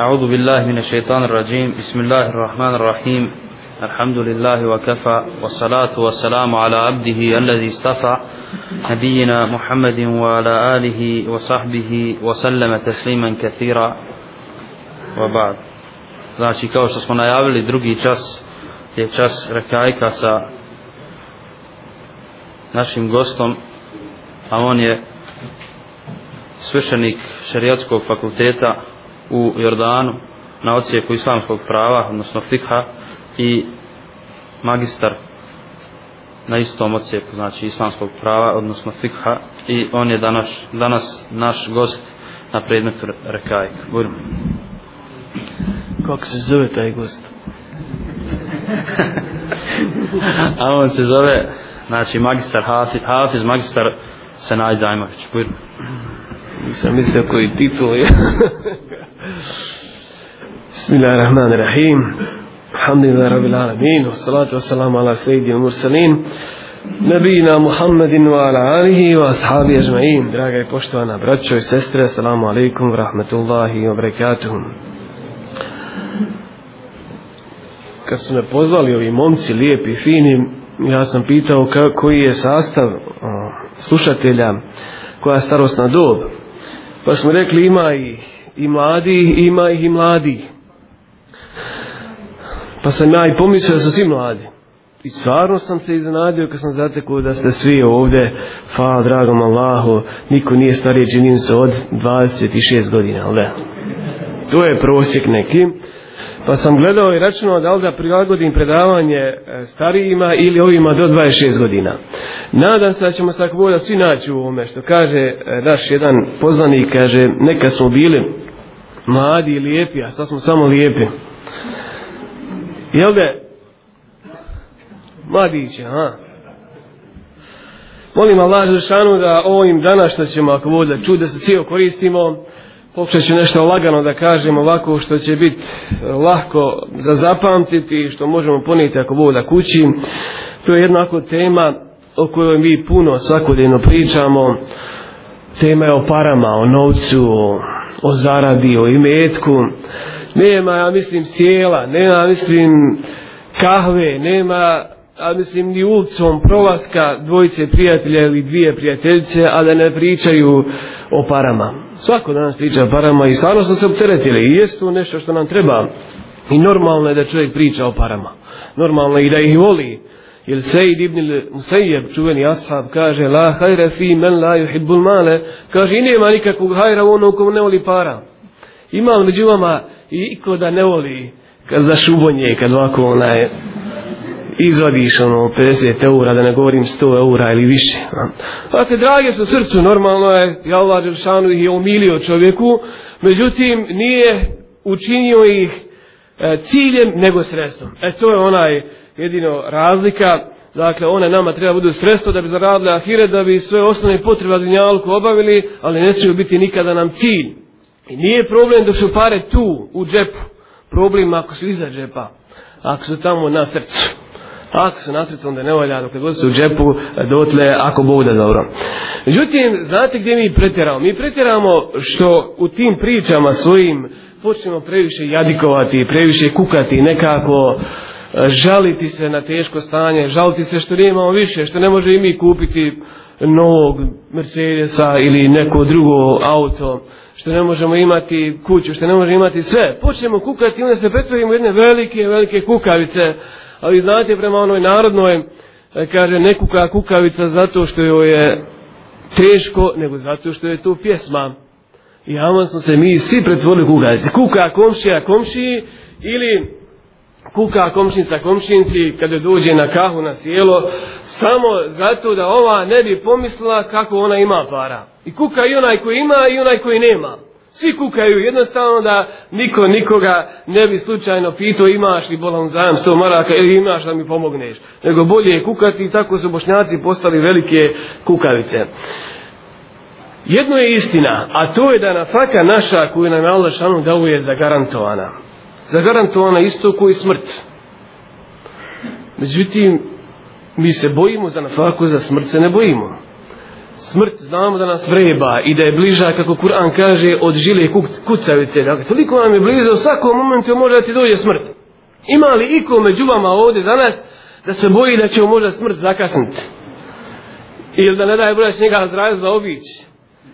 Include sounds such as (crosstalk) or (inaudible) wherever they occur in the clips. أعوذ بالله من الشيطان الرجيم بسم الله الرحمن الرحيم الحمد لله وكفى والصلاة والسلام على عبده الذي استفى نبينا محمد وعلى آله وصحبه وسلم تسليما كثيرا وبعد Znači kao što smo najavili drugi čas je čas rekajka sa našim gostom a on je svešenik šerijatskog fakulteta u Jordanu na ocijeku islamskog prava, odnosno fikha i magistar na istom ocijeku, znači islamskog prava, odnosno fikha i on je danas, danas naš gost na predmetu Rekajk. Budemo. Kako se zove taj gost? (laughs) A on se zove, znači, magistar Hafiz, Hafiz magistar Senaj Zajmović. Budemo. Nisam mislio koji titul je. (laughs) Bismillahirrahmanirrahim. Alhamdulillahi rabbil alamin. Wassalatu wassalamu ala sayyidil mursalin. Nabina Muhammedin wa ala alihi wa ashabi ajma'in. Draga i poštovana braćo i sestre, assalamu alaikum wa rahmatullahi wa barakatuh. Kad su me pozvali ovi momci lijepi i fini, ja sam pitao ka, koji je sastav o, slušatelja, koja je starostna dob. Pa smo rekli ima i i mladi, i ima ih i mladi. Pa sam ja i pomislio da su svi mladi. I stvarno sam se iznenadio kad sam zatekao da ste svi ovde, fa dragom Allahu, niko nije stariji džinin se od 26 godina, ali To je prosjek neki. Pa sam gledao i računao da li da prilagodim predavanje e, starijima ili ovima do 26 godina. Nadam se da ćemo se ako svi naći u ovome što kaže e, naš jedan poznanik, kaže neka smo bili mladi, lijepi, a sad smo samo lijepi. Jel da? Mladiće, ha? Molim Allah Žešanu da ovim današnjim ćemo, ako bude čud, da se cijel koristimo. Pokušat ću nešto lagano da kažem ovako što će biti eh, lahko za zapamtiti i što možemo poniti ako bude da kući. To je jednako tema o kojoj mi puno svakodajno pričamo. Tema je o parama, o novcu, o o zaradi, o imetku, nema, ja mislim, cijela, nema, mislim, kahve, nema, ja mislim, ni ulicom prolaska dvojice prijatelja ili dvije prijateljice, a da ne pričaju o parama. Svako danas priča o parama i stvarno sam se obteretili i jest to nešto što nam treba. I normalno je da čovjek priča o parama. Normalno je i da ih voli. Jer Sejid ibn Musejjeb, čuveni ashab, kaže La hajra fi men la yuhibbul male Kaže, i nema nikakvog hajra ono ko ne voli para. Imam među vama i iko da ne voli kad za šubonje, kad ovako onaj izvadiš ono 50 eura, da ne govorim 100 eura ili više. Pa te dakle, drage su srcu, normalno je, ja ovaj Đeršanu ih je umilio čovjeku, međutim nije učinio ih E, ciljem nego sredstvom. E to je onaj jedino razlika. Dakle, one nama treba budu sredstvo da bi zaradili ahire, da bi sve osnovne potrebe dunjalku obavili, ali ne smiju biti nikada nam cilj. I nije problem da su pare tu, u džepu. Problem ako su iza džepa, ako su tamo na srcu. Ako su na srcu, onda ne volja, dok god su u džepu, dotle, ako bude dobro. Međutim, znate gdje mi pretjeramo? Mi pretjeramo što u tim pričama svojim uh, počnemo previše jadikovati, previše kukati, nekako e, žaliti se na teško stanje, žaliti se što nemamo više, što ne može i mi kupiti novog Mercedesa ili neko drugo auto, što ne možemo imati kuću, što ne možemo imati sve. Počnemo kukati i onda se pretvorimo jedne velike, velike kukavice. Ali znate, prema onoj narodnoj, e, kaže, ne kuka kukavica zato što joj je teško, nego zato što je to pjesma. I ama smo se mi svi pretvorili kukajci. Kuka komšija komšiji ili kuka komšnica komšinci kada dođe na kahu na sjelo samo zato da ova ne bi pomislila kako ona ima para. I kuka i onaj koji ima i onaj koji nema. Svi kukaju jednostavno da niko nikoga ne bi slučajno pitao imaš li bolan zajam sto maraka ili imaš da mi pomogneš. Nego bolje je kukati i tako su bošnjaci postali velike kukavice. Jedno je istina, a to je da nafaka naša koju nam je Allah šanu dao je zagarantovana. Zagarantovana isto koji smrt. Međutim, mi se bojimo za nafaku, za smrt se ne bojimo. Smrt znamo da nas vreba i da je bliža, kako Kur'an kaže, od žile kuk kucavice. Dakle, toliko nam je blizu, u svakom momentu može da ti dođe smrt. Ima li iko među vama ovde danas da se boji da će možda smrt zakasniti? Ili da ne daje broja će njega zdravstva obići?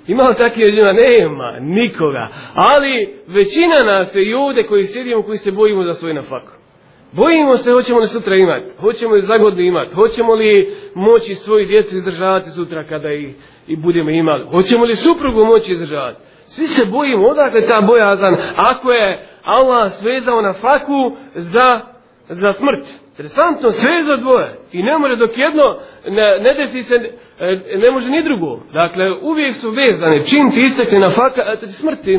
Ima li takvih ljudima? Nema, nikoga. Ali većina nas je i ovde koji sedimo, koji se bojimo za svoj nafak. Bojimo se, hoćemo li sutra imati, hoćemo li zagodno imati, hoćemo li moći svoju djecu izdržavati sutra kada ih i budemo imali, hoćemo li suprugu moći izdržavati. Svi se bojimo, odakle ta bojazan, ako je Allah svezao na faku za, za smrt. Interesantno, sve za dvoje. I ne može dok jedno, ne, ne desi se, e, ne može ni drugo. Dakle, uvijek su vezane. Čim ti istekne na faka, e, smrti.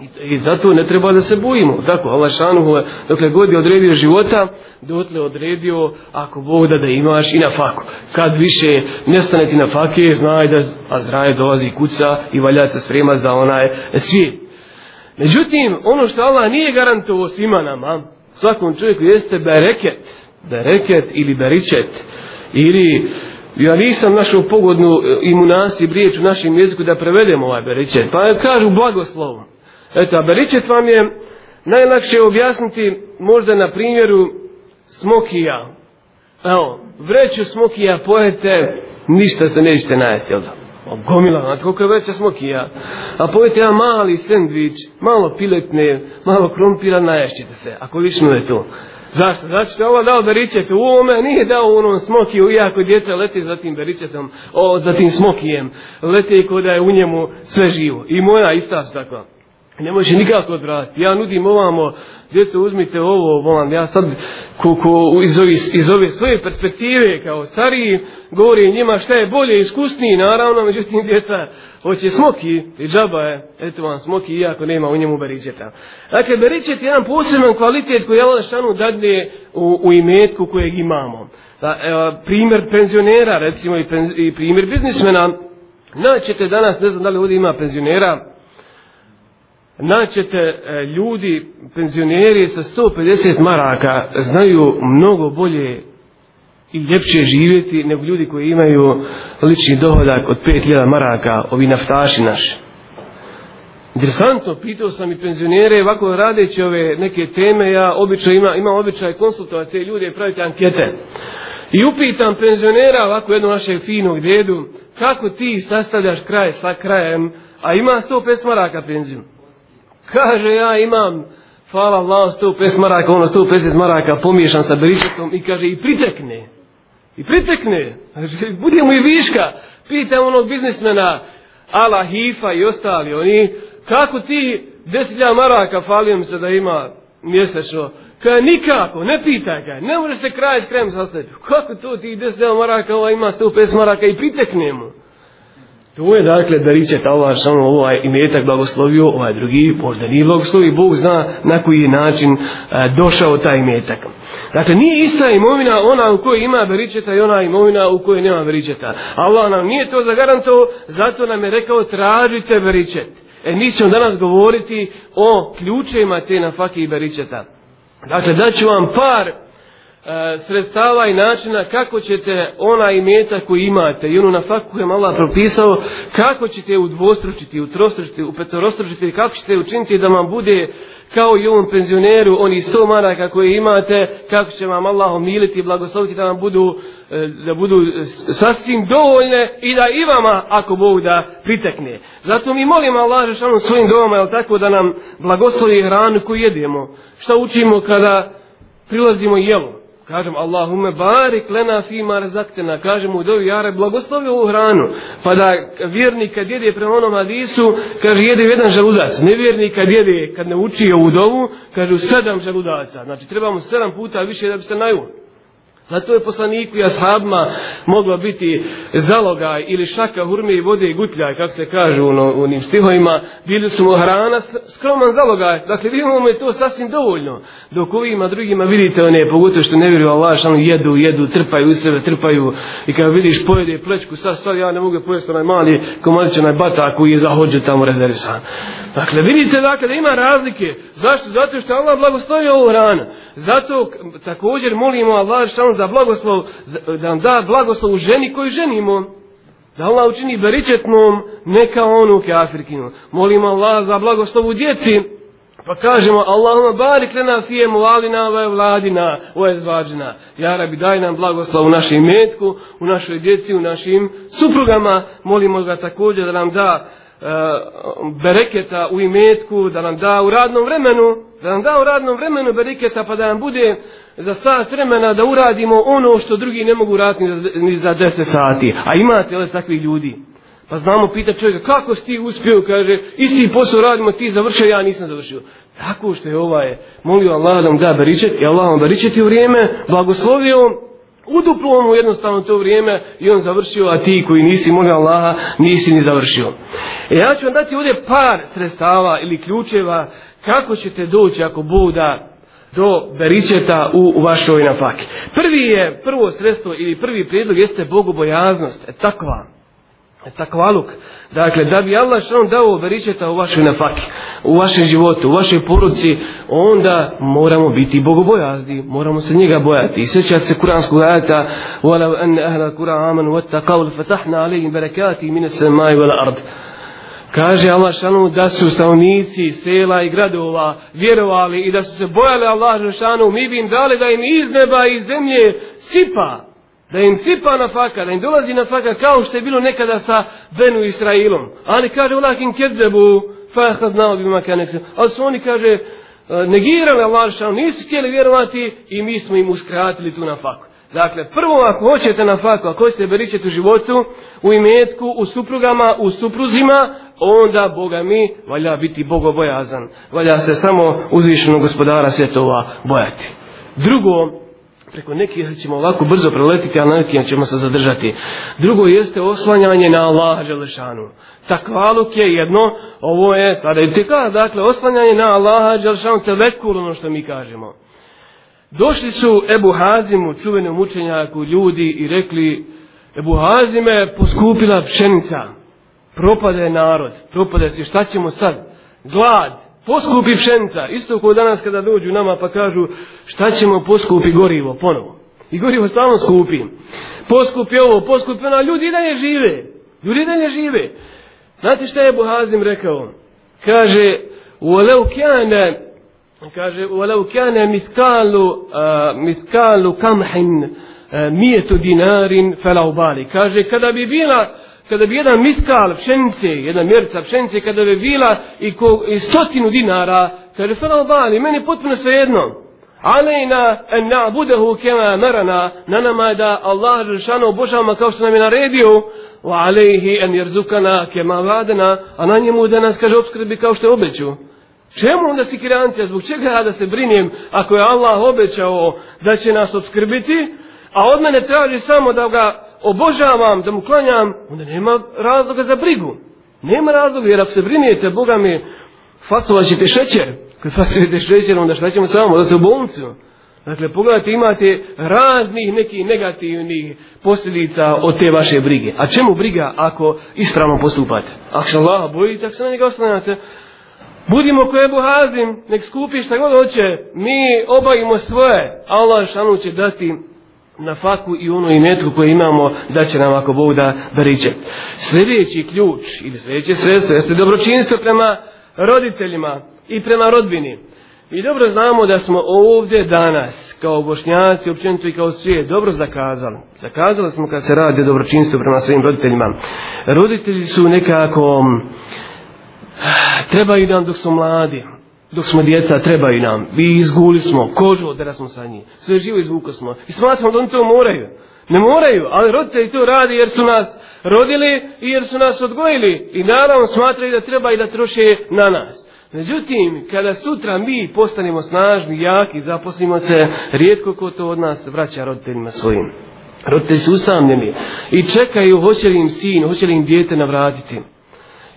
I, I zato ne treba da se bojimo. Tako, dakle, Allah šanuhu, dokle god je odredio života, dotle odredio, ako Bog da da imaš i na faku. Kad više nestane ti na fake, znaj da Azraje dolazi kuca i valja se sprema za onaj svijet. Međutim, ono što Allah nije garantovao svima nama, svakom čovjeku jeste bereket bereket ili beričet ili ja nisam našao pogodnu e, imunasi briječ u našem jeziku da prevedemo ovaj beričet pa kažu blagoslov eto a beričet vam je najlakše objasniti možda na primjeru smokija evo vreću smokija pojete ništa se nećete najesti jel da gomila, znači koliko je veća smokija a pojete jedan mali sandvič malo piletne, malo krompira najašćete se, ako lično je to Zašto? Znači što je Allah dao beričet u ovome, nije dao u onom smokiju, iako djeca leti za tim beričetom, o, za tim smokijem, leti kod je u njemu sve živo. I moja ista su takva. Dakle. Ne može nikako odvratiti. Ja nudim ovamo, gdje se uzmite ovo, volam, ja sad ko, ko, iz, ove, iz ove svoje perspektive kao stariji, govori njima šta je bolje, iskusniji, naravno, međutim, djeca, hoće smoki i džaba je, eto vam smoki, iako nema u njemu beričeta. Dakle, beričet je jedan poseban kvalitet koji je Alšanu dadne u, u imetku kojeg imamo. Da, e, primjer penzionera, recimo, i, penz, i primjer biznismena, naćete danas, ne znam da li ovdje ima penzionera, naćete e, ljudi, penzioneri sa 150 maraka znaju mnogo bolje i ljepše živjeti nego ljudi koji imaju lični dohodak od 5000 maraka, ovi naftaši naši. Interesantno, pitao sam i penzionere, ovako radeći ove neke teme, ja običaj ima, imam običaj konsultovati te ljude i praviti ankete. I upitam penzionera, ovako jednog našeg finog dedu, kako ti sastavljaš kraj sa krajem, a ima 150 maraka penziju. Kaže, ja imam, hvala Allah, 150 maraka, ono 150 maraka, pomiješan sa beričetom i kaže, i pritekne. I pritekne. Kaže, bude mu i viška. Pite onog biznismena, ala Hifa i ostali, oni, kako ti 10.000 maraka falio se da ima mjesečno? Kaže, nikako, ne pitaj ga, ne može se kraj s krem sastaviti. Kako to ti 10.000 maraka, ova ima 150 maraka i pritekne mu? To je dakle da riče ta ova šalno ovaj imetak blagoslovio, ovaj drugi možda nije blagoslovio, Bog zna na koji način e, došao taj imetak. Dakle, nije ista imovina ona u kojoj ima veričeta i ona imovina u kojoj nema veričeta. Allah nam nije to zagaranto, zato nam je rekao tražite veričet. E mi ćemo danas govoriti o ključima te nafake i veričeta. Dakle, daću vam par E, sredstava i načina kako ćete ona imeta koji imate i ono na faku je Allah propisao kako ćete udvostručiti, utrostručiti, upetorostručiti, kako ćete učiniti da vam bude kao i ovom penzioneru oni sto maraka koje imate kako će vam Allah omiliti i blagosloviti da vam budu e, da budu sasvim dovoljne i da i vama ako Bog da pritekne. Zato mi molimo Allah Žešanu svojim domama je tako da nam blagoslovi hranu koju jedemo. Šta učimo kada prilazimo jelom? Kažem, Allahume barik lena fima razaktena. Kažem u dovi, jare, blagoslovi ovu hranu. Pa da vjernik kad jede prema onom hadisu, kaže, jede jedan žaludac. Nevjernik kad jede, kad ne uči ovu dovu, kaže, sedam žaludaca. Znači, trebamo sedam puta više da bi se najuli. Zato je poslaniku i ashabima mogla biti zalogaj ili šaka hurme i vode i gutljaj, kako se kaže ono, u onim stihovima, bili su mu hrana skroman zalogaj. Dakle, vidimo mu je to sasvim dovoljno. Dok ovima drugima vidite one, pogotovo što ne vjeruju Allah, što jedu, jedu, trpaju u sebe, trpaju i kada vidiš pojede plečku, sad, sad ja ne mogu pojesti onaj mali komadić, onaj bata koji je zahođu tamo rezervisan. Dakle, vidite dakle da ima razlike. Zašto? Zato što Allah blagostavio ovu hranu. Zato također molimo Allah što stvorenog da blagoslov, da nam da blagoslov u ženi koju ženimo. Da Allah učini beričetnom neka onu kafirkinu. Molimo Allah za blagoslov u djeci. Pa kažemo Allahuma barik lena fije mulalina ova je vladina, ova je zvađina. Ja rabi daj nam blagoslov u našoj metku, u našoj djeci, u našim suprugama. Molimo ga također da nam da E, bereketa u imetku, da nam da u radnom vremenu, da nam da u radnom vremenu bereketa pa da nam bude za sat vremena da uradimo ono što drugi ne mogu raditi ni za 10 sati. A imate li takvih ljudi? Pa znamo pita čovjeka kako si ti uspio, kaže isti posao radimo, ti završio, ja nisam završio. Tako što je ovaj, molio Allah da mu da beričet, i Allah vam beričeti u vrijeme, blagoslovio, Uduplo mu jednostavno to vrijeme i on završio, a ti koji nisi molio Allaha, nisi ni završio. E ja ću vam dati ovdje par sredstava ili ključeva kako ćete doći ako Buda do beričeta u vašoj napaki. Prvi je, prvo sredstvo ili prvi prijedlog jeste bogobojaznost, e, takva. E, E, takvaluk. Dakle, da bi Allah što vam dao veričeta u vašoj nafaki, u vašem životu, u vašoj poruci, onda moramo biti bogobojazni, moramo se njega bojati. I sjećat se kuranskog ajata, وَلَوْ أَنَّ أَهْلَ الْكُرَ عَامَنُ وَتَّقَوْ لَفَتَحْنَا عَلَيْهِمْ بَرَكَاتِ مِنَ سَمَاءِ وَلَأَرْضِ Kaže Allah šanu da su stanovnici sela i gradova vjerovali i da su se bojali Allah šanu, mi bi im dali da im iz neba i zemlje sipa da im sipa na faka, da im dolazi na faka, kao što je bilo nekada sa Benu Israilom. Ali kaže, ulakin kedebu, fahad nao bi makaneksu. Ali su oni, kaže, e, negirali Allah šal, nisu htjeli vjerovati i mi smo im uskratili tu na faku. Dakle, prvo ako hoćete na faku, ako ste beričeti u životu, u imetku, u suprugama, u supruzima, onda, Boga mi, valja biti bogobojazan. Valja se samo uzvišenog gospodara svjetova bojati. Drugo, preko nekih ćemo ovako brzo preletiti, a na nekih ćemo se zadržati. Drugo jeste oslanjanje na Allaha Đelešanu. Takvaluk je jedno, ovo je sada i dakle, oslanjanje na Allaha Đelešanu, te vekul ono što mi kažemo. Došli su Ebu Hazimu, čuvenom učenjaku, ljudi i rekli, Ebu Hazime poskupila pšenica, propade narod, propade se, šta ćemo sad? Glad, poskupi pšenica, isto kao danas kada dođu nama pa kažu šta ćemo poskupi gorivo, ponovo. I gorivo stalno skupi. Poskupi ovo, poskupi ono, ljudi da ne žive. Ljudi da ne žive. Znate šta je Buhazim rekao? Kaže, u Aleukjane, kaže, u Aleukjane miskalu, uh, miskalu kamhin, uh, mijetu dinarin, felaubali. Kaže, kada bi bila, kada bi jedan miskal pšenice, jedna mjerica pšenice, kada bi bila i, ko, i stotinu dinara, kaže Farao Bali, meni potpuno sve jedno. Alejna en na'budehu kema marana, na nama je da Allah rršano obožavamo kao što nam je naredio, u alejhi en jerzukana kema vadana, a na njemu da nas kaže obskrbi kao što je obeću. Čemu onda si kirancija, zbog čega ja da se brinim ako je Allah obećao da će nas obskrbiti, a od mene traži samo da ga obožavam, da mu klanjam, onda nema razloga za brigu. Nema razloga, jer ako se brinijete, Boga mi fasovat ćete šećer. Kad fasovate šećer, onda šta ćemo samo, da se u bolnicu. Dakle, pogledajte, imate raznih nekih negativnih posljedica od te vaše brige. A čemu briga ako ispravno postupate? Ako se Allah bojite, ako se na njega oslanjate, budimo koje buhazim, nek skupi šta god hoće, mi obavimo svoje, Allah šanu će dati na faku i ono imetku koje imamo da će nam ako Bog da briđe. Sljedeći ključ ili sljedeće sredstvo jeste dobročinstvo prema roditeljima i prema rodbini. Mi dobro znamo da smo ovdje danas kao bošnjaci, općenito i kao svije, dobro zakazali. Zakazali smo kad se radi o dobročinstvu prema svojim roditeljima. Roditelji su nekako ah, trebaju nam dok su mladi, dok smo djeca, trebaju nam. Mi izguli smo, kožu odera smo sa njih. Sve živo izvuko smo. I smatramo da oni to moraju. Ne moraju, ali roditelji to radi jer su nas rodili i jer su nas odgojili. I naravno smatraju da treba i da troše na nas. Međutim, kada sutra mi postanemo snažni, jaki, zaposlimo se, rijetko ko to od nas vraća roditeljima svojim. Roditelji su usamljeni i čekaju hoće li im sin, hoće li im djete navraziti.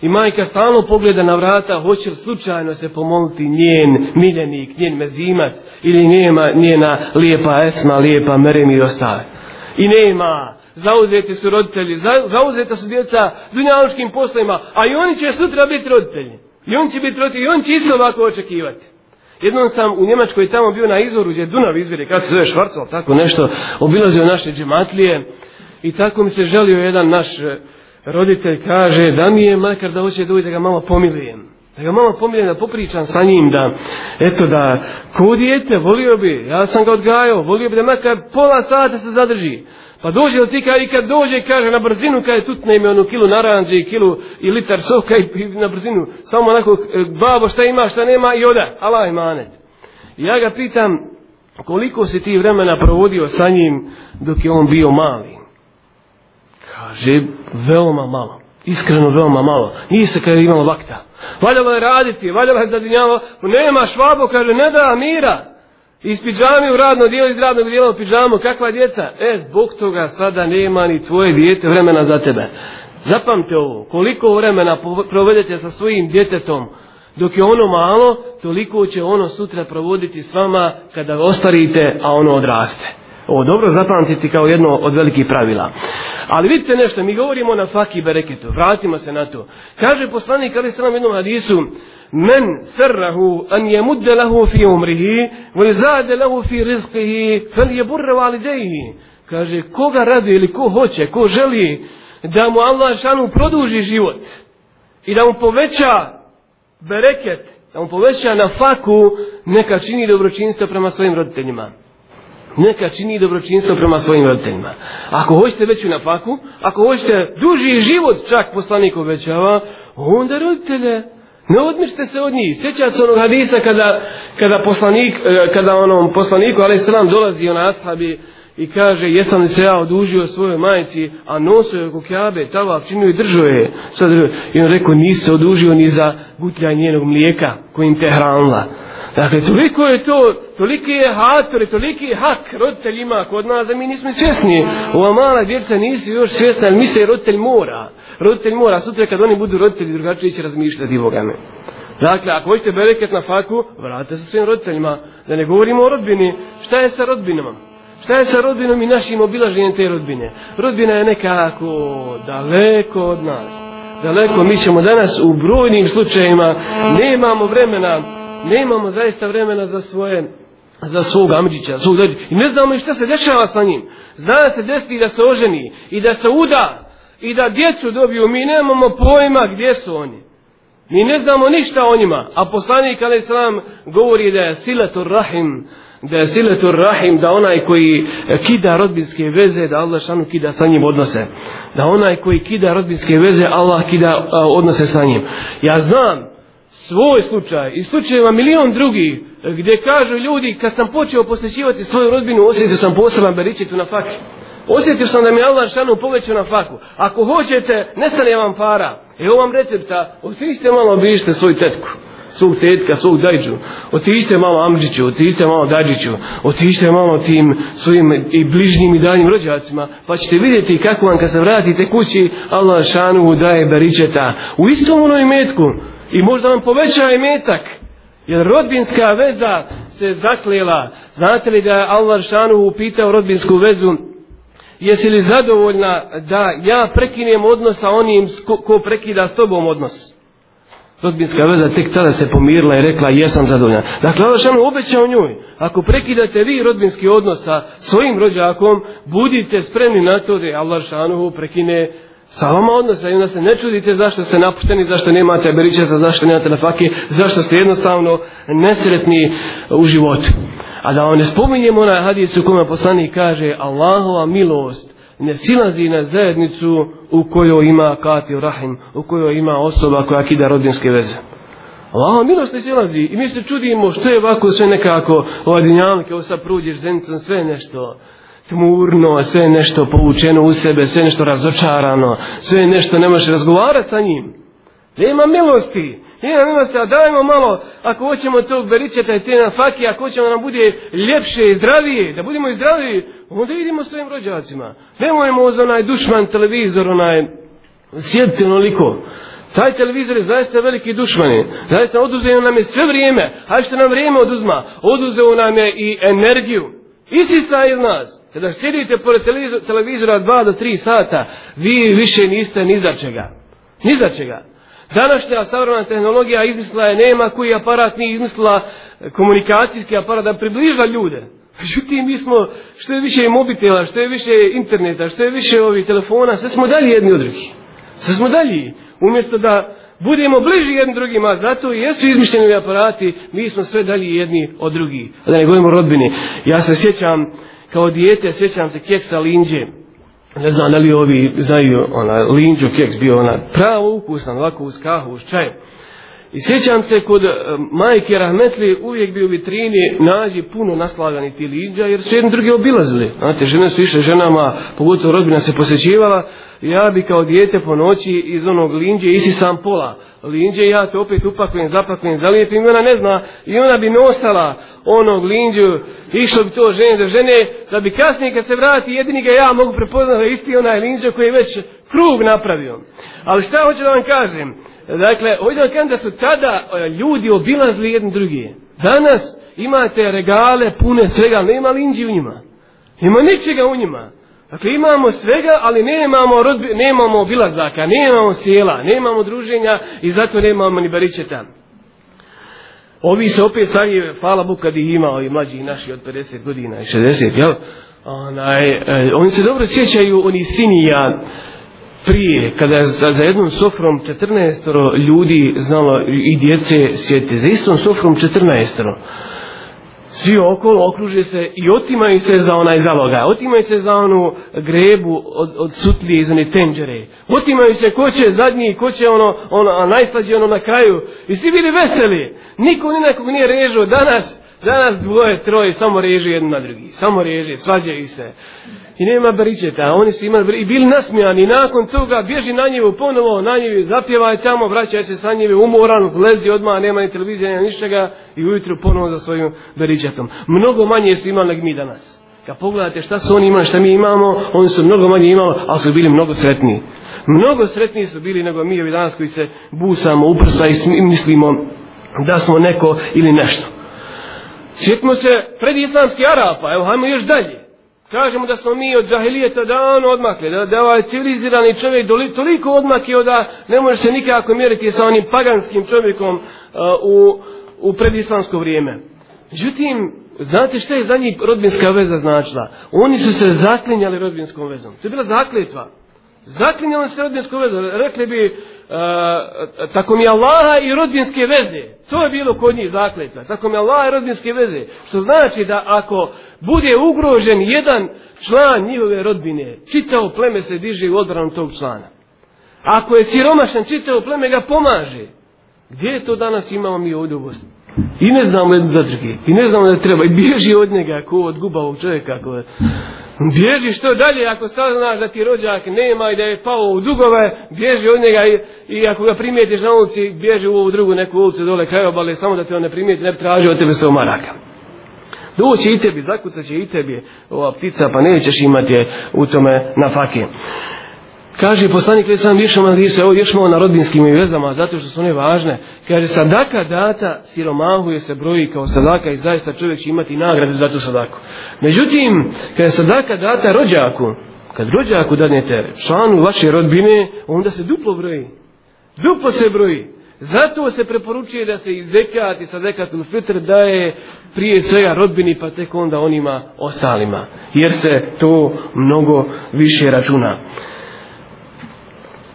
I majka stalno pogleda na vrata, hoće li slučajno se pomoliti njen miljenik, njen mezimac ili njema, njena lijepa esma, lijepa merem i ostale. I nema, zauzeti su roditelji, za, zauzeta su djeca dunjaločkim poslima, a i oni će sutra biti roditelji. I on će biti roditelji, i on će isto ovako očekivati. Jednom sam u Njemačkoj tamo bio na izvoru gdje Dunav izvire, kad se zove Švarcov, tako nešto, obilazio naše džematlije i tako mi se želio jedan naš roditelj kaže da mi je makar da hoće dojde da ga mama pomilijem. Da ga mama pomilijem, da popričam sa njim, da, eto da, ko dijete, volio bi, ja sam ga odgajao, volio bi da makar pola sata se zadrži. Pa dođe li ti kaj, i kad dođe, kaže na brzinu, kaj tut ne ime onu kilu naranđe i kilu i litar soka i, i na brzinu. Samo onako, e, babo šta ima, šta nema i oda, alaj manet. Ja ga pitam, koliko si ti vremena provodio sa njim dok je on bio mali. Kaže, veoma malo. Iskreno veoma malo. Nije se kada je imalo vakta. Valjalo je raditi, valjalo je zadinjalo. Pa nema švabo, kaže, ne da mira. Iz pijame u radno dijelo, iz radnog dijela u pijamu, kakva djeca? E, zbog toga sada nema ni tvoje dijete vremena za tebe. Zapamte ovo, koliko vremena provedete sa svojim djetetom, dok je ono malo, toliko će ono sutra provoditi s vama kada ostarite, a ono odraste. Ovo dobro zapamtiti kao jedno od velikih pravila. Ali vidite nešto, mi govorimo na faki bereketu, vratimo se na to. Kaže poslanik, kada se nam jednom hadisu, men srrahu an je mudde lahu fi umrihi, voli zade lahu fi rizkihi, fel je burra u alidejihi. Kaže, koga radi ili ko hoće, ko želi da mu Allah šanu produži život i da mu poveća bereket, da mu poveća na faku, neka čini dobročinstvo prema svojim roditeljima neka čini dobročinstvo prema svojim roditeljima. Ako hoćete veću napaku, ako hoćete duži život čak poslanik obećava, onda roditelje, ne odmišite se od njih. Sjeća se onog hadisa kada, kada, poslanik, e, kada onom poslaniku, ali se nam dolazi on ashabi i kaže, jesam li se ja odužio svojoj majici, a nosio je kukjabe, tava, činio i držao je. I on rekao, nisi se odužio ni za gutlja njenog mlijeka kojim te hranila. Dakle, toliko je to, toliki je hator i toliki je hak roditeljima kod nas da mi nismo svjesni. Ova mala djeca nisu još svjesna, ali misle roditelj mora. Roditelj mora, sutra kad oni budu roditelji, drugačije će razmišljati Boga me. Dakle, ako hoćete bereket na faku, vratite sa svim roditeljima. Da ne govorimo o rodbini, šta je sa rodbinama? Šta je sa rodbinom i našim obilaženjem te rodbine? Rodbina je nekako daleko od nas. Daleko, mi ćemo danas u brojnim slučajima, nemamo vremena, ne imamo zaista vremena za svoje za svog Amidžića, svog dođe. I ne znamo i šta se dešava sa njim. Zna se desiti da se oženi i da se uda i da djecu dobiju. Mi nemamo pojma gdje su oni. Mi ne znamo ništa o njima. A poslanik Ali Islam govori da je siletur rahim, da je siletur rahim, da onaj koji e, kida rodbinske veze, da Allah šanu kida sa njim odnose. Da onaj koji kida rodbinske veze, Allah kida e, odnose sa njim. Ja znam svoj slučaj i slučajeva milion drugi gdje kažu ljudi kad sam počeo posjećivati svoju rodbinu osjetio sam poseban beričet na fakti. Osjetio sam da mi Allah šanu povećao na faku. Ako hoćete, nestane vam para. Evo vam recepta, otiđite malo, obišite svoju tetku. Svog tetka, svog dajđu. Otiđite malo Amđiću, otiđite malo Dađiću. Otiđite malo tim svojim i bližnjim i daljim rođacima. Pa ćete vidjeti kako vam kad se vratite kući, Allah šanu daje baričeta. U istom onoj metku. I možda vam poveća i metak. Jer rodbinska veza se zaklela. Znate li da je Allah Šanu upitao rodbinsku vezu? Jesi li zadovoljna da ja prekinem odnos sa onim ko prekida s tobom odnos? Rodbinska veza tek tada se pomirila i rekla jesam zadovoljna. Dakle, Allah Šanu obećao njoj. Ako prekidate vi rodbinski odnos sa svojim rođakom, budite spremni na to da je Allah Šanu prekine odnos sa vama odnose, onda se ne čudite zašto ste napušteni, zašto nemate beričeta, zašto nemate na fakir, zašto ste jednostavno nesretni u životu. A da vam ne spominjem onaj hadis u kome poslanik kaže Allahova milost ne silazi na zajednicu u kojoj ima katil rahim, u kojoj ima osoba koja kida rodinske veze. Allahova milost ne silazi i mi se čudimo što je ovako sve nekako ovaj dinjanke, ovo sad pruđeš zenicom, sve nešto. nešto tmurno, sve je nešto poučeno u sebe, sve je nešto razočarano, sve je nešto, ne možeš razgovarati sa njim. Nema milosti, nema milosti, a dajmo malo, ako hoćemo tog beričeta i tijena faki, ako hoćemo da nam bude ljepše i zdravije, da budemo i zdraviji, onda idimo svojim rođacima. Nemojmo uz onaj dušman televizor, onaj sjedite onoliko. Taj televizor je zaista veliki dušman. Zaista oduzeo nam je sve vrijeme. A što nam vrijeme oduzma? Oduzeo nam je i energiju. Isica iz nas. Kada sjedite pored televizora dva do tri sata, vi više niste ni za čega. Ni za čega. Današnja savrana tehnologija izmislila je nema koji aparat nije izmislila e, komunikacijski aparat da približa ljude. Međutim, mi smo, što je više mobitela, što je više interneta, što je više ovih telefona, sve smo dalje jedni od drugih. Sve smo dalje. Umjesto da budemo bliži jedni drugima, zato i jesu izmišljeni aparati, mi smo sve dalje jedni od drugih. A da ne govorimo rodbini. Ja se sjećam, kao dijete, sjećam se keksa linđe. Ne znam da li ovi znaju, ona, linđu keks bio ona pravo ukusan, ovako uz kahu, uz čaj. I sjećam se kod eh, majke Rahmetli uvijek bi u vitrini nađi puno naslagani ti liđa jer su jedni drugi obilazili. Znate, žene su išle ženama, pogotovo rodbina se posjećivala. Ja bi kao dijete po noći iz onog linđe isi sam pola linđe, ja to opet upakujem, zapakujem, zalijepim i ona ne zna. I ona bi nosala onog linđu, išlo bi to žene do žene, da bi kasnije kad se vrati jedini ga ja mogu prepoznati isti onaj linđe koji je već krug napravio. Ali šta hoću da vam kažem? Dakle, hoću da kažem da su tada e, ljudi obilazli jedni drugi. Danas imate regale pune svega, nema linđi u njima. Ima ničega u njima. Dakle, imamo svega, ali nemamo, rodbi, nemamo obilazaka, nemamo sjela, nemamo druženja i zato nemamo ni baričeta. Ovi se opet stari, hvala Bog kad ih ima, ovi mlađi naši od 50 godina i 60, jel? Onaj, e, oni se dobro sjećaju, oni sinija, uh, prije, kada za jednom sofrom 14 ljudi znalo i djece sjeti, za istom sofrom 14 svi okolo okruže se i otimaju se za onaj zalogaj, otimaju se za onu grebu od, od sutlije iz one tenđere, otimaju se ko će zadnji, ko će ono, ono najslađe ono na kraju, i svi bili veseli, niko ni nekog nije režao, danas, danas dvoje, troje, samo reži jedno na drugi, samo reži, svađaju se, i nema bariđeta, a oni su imali i bili nasmijani, i nakon toga bježi na njevu ponovo, na njevu zapjevaj tamo, vraćaj se sa njevu, umoran, lezi odmah, nema ni televizija, nema ničega, i ujutru ponovo za svojim bariđetom. Mnogo manje su imali nego mi danas. Kad pogledate šta su oni imali, šta mi imamo, oni su mnogo manje imali, ali su bili mnogo sretniji. Mnogo sretniji su bili nego mi ovi danas koji se busamo, uprsa i mislimo da smo neko ili nešto. Sjetimo se pred islamski Arapa, evo hajmo još dalje kažemo da smo mi od džahilijeta davno odmakli, da, da ovaj civilizirani čovjek doli, toliko odmak je da ne može se nikako mjeriti sa onim paganskim čovjekom uh, u, u predislamsko vrijeme. Međutim, znate šta je za njih rodbinska veza značila? Oni su se zaklinjali rodbinskom vezom. To je bila zakljetva zaklinjali se rodbinsku vezu, rekli bi, e, tako mi je Allaha i rodbinske veze, to je bilo kod njih zakljetva, tako mi je Allaha i rodbinske veze, što znači da ako bude ugrožen jedan član njihove rodbine, čitao pleme se diže u odbranu tog člana. Ako je siromašan, čitao pleme ga pomaže. Gdje to danas imamo mi ovdje u Bosni? I ne znamo jedno za druge. I ne znamo da treba. I bježi od njega, ko od gubavog čovjeka. Ko... Bježi što dalje ako saznaš da ti rođak nema i da je pao u dugove, bježi od njega i, i ako ga primijetiš na ulici, bježi u ovu drugu neku ulicu dole kraj obale, samo da te on ne primijeti, ne traži od tebe sto maraka. Doći i tebi, zakucat će i tebi ova ptica, pa nećeš imati u tome na fakiju. Kaže poslanik već sam više malo više, evo još malo na rodinskim i vezama, zato što su one važne. Kaže sadaka data siromahu je se broji kao sadaka i zaista čovjek će imati nagradu za tu sadaku. Međutim, kada je sadaka data rođaku, kad rođaku danete članu vaše rodbine, onda se duplo broji. Duplo se broji. Zato se preporučuje da se i zekat i sadekat u fitr daje prije svega rodbini pa tek onda onima ostalima. Jer se to mnogo više računa.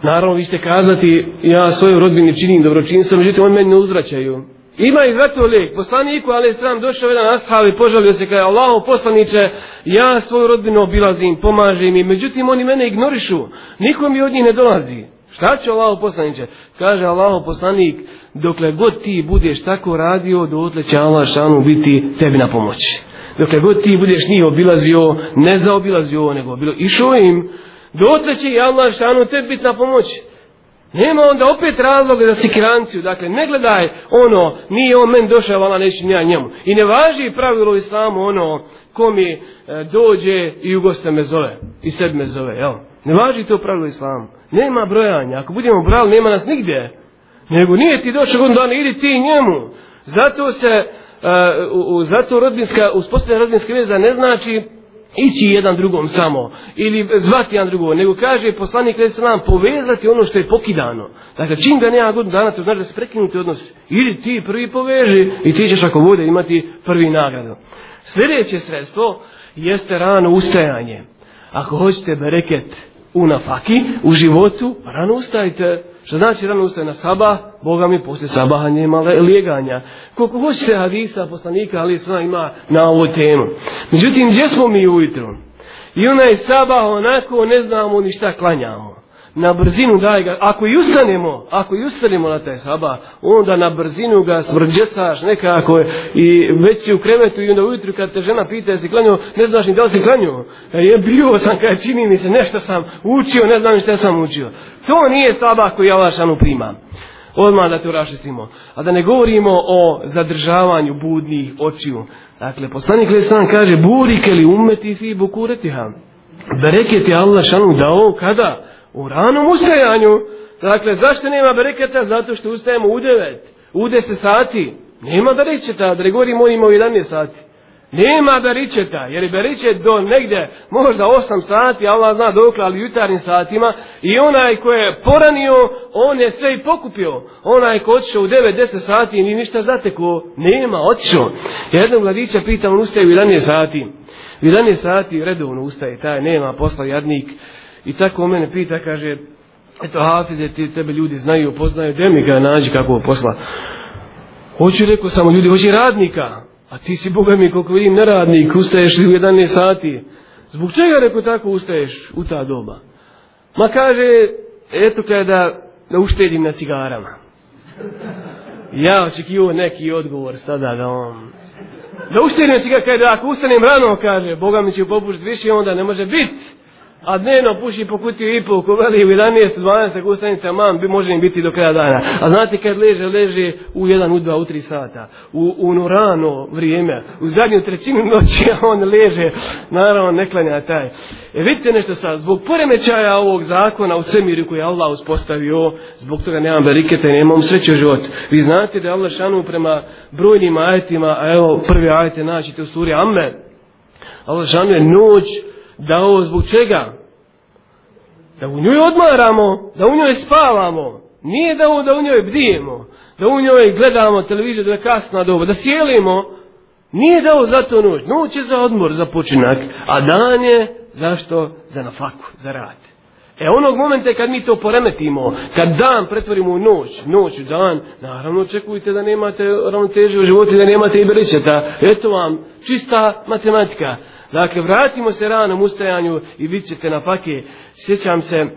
Naravno, vi ste kazati, ja svojoj rodbini činim dobročinstvo, međutim, oni meni ne uzvraćaju. Ima i zato lijek. Poslaniku, ali je sram, došao jedan ashab i požalio se, kaže, Allaho, poslaniće, ja svoju rodbinu obilazim, pomažem i međutim, oni mene ignorišu. Niko mi od njih ne dolazi. Šta će Allaho poslaniće? Kaže Allaho poslanik, dokle god ti budeš tako radio, dotle će Allah šanu biti tebi na pomoći. Dokle god ti budeš njih obilazio, ne zaobilazio, nego bilo išao im, Dotle će i Allah šanu te biti na pomoć. Nema onda opet razloga za sikiranciju. Dakle, ne gledaj ono, nije on men došao, ala neću ja njemu. I ne važi pravilo islamu ono, ko mi e, dođe i u goste me zove. I sebi me zove, jel? Ne važi to pravilo islamu. Nema brojanja. Ako budemo brali, nema nas nigdje. Nego nije ti došao godinu dana, idi ti njemu. Zato se, uh, u, u, zato rodbinska, uspostavljena rodbinska veza ne znači ići jedan drugom samo ili zvati jedan drugom, nego kaže poslanik kada se nam povezati ono što je pokidano. Dakle, čim ga nema godinu dana, to znaš da se prekinuti odnos. Ili ti prvi poveži i ti ćeš ako bude imati prvi nagradu. Sljedeće sredstvo jeste rano ustajanje. Ako hoćete bereket u nafaki, u životu, rano ustajte. Što znači rano ustaje na sabah, Boga mi poslije sabaha nije male lijeganja. Koliko hoćete hadisa, poslanika, ali sva ima na ovu temu. Međutim, gdje smo mi ujutro? I onaj sabah onako ne znamo ni šta klanjamo na brzinu daj ga, ako i ustanemo, ako i ustanemo na taj saba, onda na brzinu ga svrđesaš nekako i već si u krevetu i onda ujutru kad te žena pita jesi klanio, ne znaš ni da li si klanio, e, je bio sam kada čini mi se, nešto sam učio, ne znam šta sam učio. To nije saba koji ja vašanu primam. Odmah da te urašistimo. A da ne govorimo o zadržavanju budnih očiju. Dakle, poslanik Lesan kaže, burike li umeti fi bukuretiha? Bereket je Allah šanu dao kada? U ranom ustajanju. Dakle, zašto nema bereketa? Zato što ustajemo u 9, u 10 sati. Nema berečeta, da ne govorimo o 11 sati. Nema beričeta, jer je beričet do negdje, možda 8 sati, Allah zna dok, ali jutarnim satima, i onaj ko je poranio, on je sve i pokupio. Onaj ko otišao u 9-10 sati, ni ništa znate ko nema, otišao. Jednog gladića pita, on ustaje u 11 sati. U 11 sati redovno ustaje, taj nema posla jadnik. I tako mene pita, kaže, eto Hafize, ti, tebe ljudi znaju, poznaju, gdje mi ga nađi kako posla? Hoće, rekao samo ljudi, hoće radnika. A ti si, Boga mi, koliko vidim, neradnik, ustaješ u 11 sati. Zbog čega, rekao, tako ustaješ u ta doba? Ma kaže, eto kada da, da uštedim na cigarama. Ja očekio neki odgovor sada da on... Da uštedim na cigarama, kada ako ustanem rano, kaže, Boga mi će popušiti više, onda ne može biti. A dnevno puši po kutiju i pol, ko veli u 11, 12, ako ustanite, mam, bi, može im biti do kraja dana. A znate kad leže, leže u 1, u 2, u 3 sata. U, u ono rano vrijeme, u zadnju trećinu noći, (laughs) a on leže, naravno ne klanja taj. E vidite nešto sad, zbog poremećaja ovog zakona u svemiru koji je Allah uspostavio, zbog toga nemam berikete, nemam sreće u životu. Vi znate da je Allah šanu prema brojnim ajetima, a evo prvi ajete naćite u suri Amr. Allah šanu je noć, da ovo zbog čega? Da u njoj odmaramo, da u njoj spavamo, nije da, da u njoj bdijemo, da u njoj gledamo televiziju da je kasna doba, da sjelimo, nije da ovo za to noć. Noć je za odmor, za počinak, a dan je zašto? Za nafaku, za rad. E onog momenta kad mi to poremetimo, kad dan pretvorimo u noć, noć u dan, naravno očekujte da nemate ravnoteže u životu, da nemate i brećeta. Eto vam, čista matematika. Dakle, vratimo se ranom ustajanju i vidjet ćete na fake. Sjećam se, e,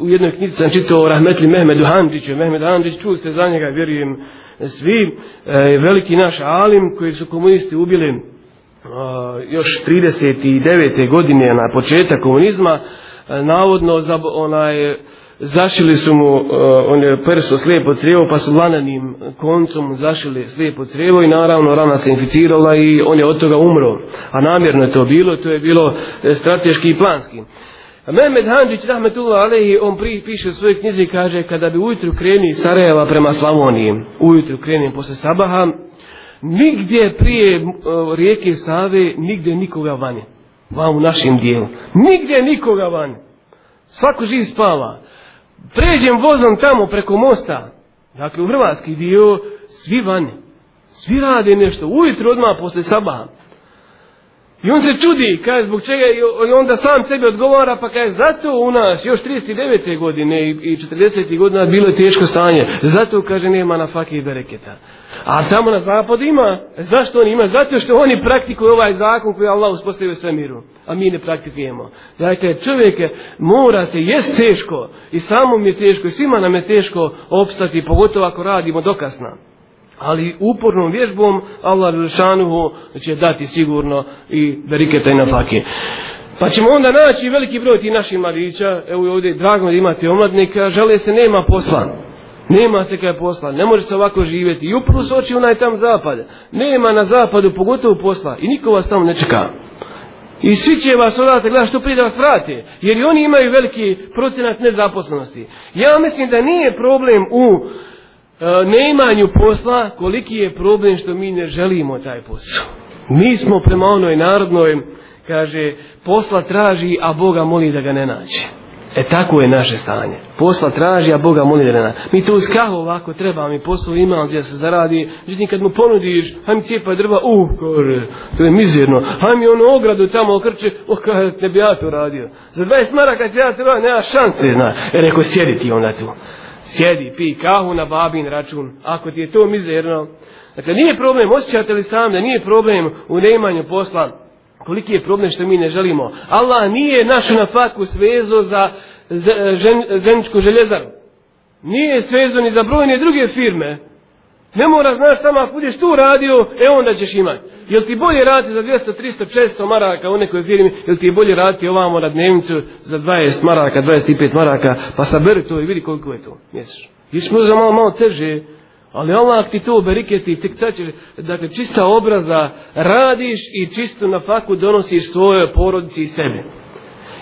u jednoj knjici sam čitao o Rahmetli Mehmedu Handiću. Mehmed Handić, čuli ste za njega, vjerujem svi. E, veliki naš alim koji su komunisti ubili e, još 39. godine na početak komunizma. E, navodno, za, onaj, e, zašili su mu, uh, e, on je perso slijepo crijevo, pa su lananim koncom zašili slijepo crijevo i naravno rana se inficirala i on je od toga umro. A namjerno je to bilo, to je bilo e, strateški i planski. Mehmed Handić, Rahmetullah Alehi, on pri, piše u svojoj knjizi, kaže, kada bi ujutru kreni Sarajeva prema Slavoniji, ujutru kreni posle Sabaha, nigdje prije uh, rijeke Save, nigdje nikoga vani, vam u našem dijelu, nigdje nikoga vani. Svako živ spava pređem vozom tamo preko mosta, dakle u Hrvatski dio, svi vani, svi rade nešto, ujutro odmah posle sabaha. I on se čudi, kaže, zbog čega, i onda sam sebi odgovara, pa kaže, zato u nas još 39. godine i 40. godina bilo je teško stanje. Zato, kaže, nema na fakih bereketa. A tamo na zapad ima, znaš što oni ima? Zato što oni praktikuju ovaj zakon koji Allah uspostavio sve miru, a mi ne praktikujemo. Dakle, čovjek mora se, jest teško, i samom je teško, i svima nam je teško opstati, pogotovo ako radimo dokasna. nam. Ali upornom vježbom Allah Rilšanuhu će dati sigurno i berikete i nafake. Pa ćemo onda naći veliki broj ti naših mladića, evo ovdje drago da imate omladnika, žele se nema posla. Nema se kaj posla, ne može se ovako živjeti. I upravo se oči onaj tam zapad. Nema na zapadu pogotovo posla i niko vas tamo ne čeka. I svi će vas odavati gledati što prije da vas vrate. Jer i oni imaju veliki procenat nezaposlenosti. Ja mislim da nije problem u uh, E, neimanju posla, koliki je problem što mi ne želimo taj posao. Mi smo prema onoj narodnoj, kaže, posla traži, a Boga moli da ga ne nađe. E tako je naše stanje. Posla traži, a Boga moli da ne nađe. Mi to uz kahu ovako treba, mi posao ima, gdje se zaradi. Žitim, kad mu ponudiš, hajde mi cijepa drva, uh, kore, to je mizirno. Hajde mi ono ogradu tamo okrče, oh, kaj, ne bi ja to radio. Za 20 maraka ti ja treba, nema šanse, zna. E, reko, sjedi ti onda tu sjedi, pi kahu na babin račun, ako ti je to mizerno. Dakle, nije problem, osjećate li sam da nije problem u neimanju posla, koliki je problem što mi ne želimo. Allah nije našu na faku svezo za zemljičku željezaru. Nije svezo ni za brojne druge firme. Ne moraš, znaš, sama ako budeš tu radio, e onda ćeš imati. Jel ti bolje raditi za 200, 300, 400 maraka u nekoj firmi, jel ti bolje raditi ovamo na dnevnicu za 20 maraka, 25 maraka, pa saberi to i vidi koliko je to mjesečno. Iš mu za malo, malo teže, ali Allah ti to beriketi, tek ta će, dakle, čista obraza radiš i čisto na faku donosiš svoje porodici i sebe.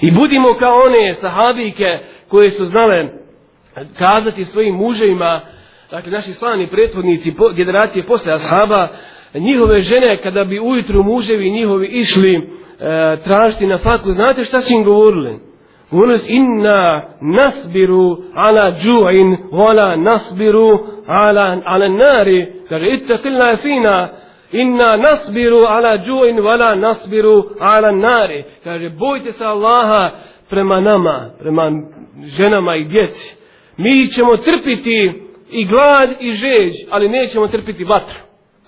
I budimo kao one sahabike koje su znale kazati svojim muževima, dakle, naši slani prethodnici, generacije posle ashaba, njihove žene kada bi ujutru muževi njihovi išli e, tražiti na faku, znate šta su im govorili? Govorili su inna nasbiru ala džu'in wala nasbiru ala, ala nari. Kaže, itta kila fina inna nasbiru ala džu'in wala nasbiru ala nari. Kaže, bojte se Allaha prema nama, prema ženama i djeci. Mi ćemo trpiti i glad i žeđ, ali nećemo trpiti vatru.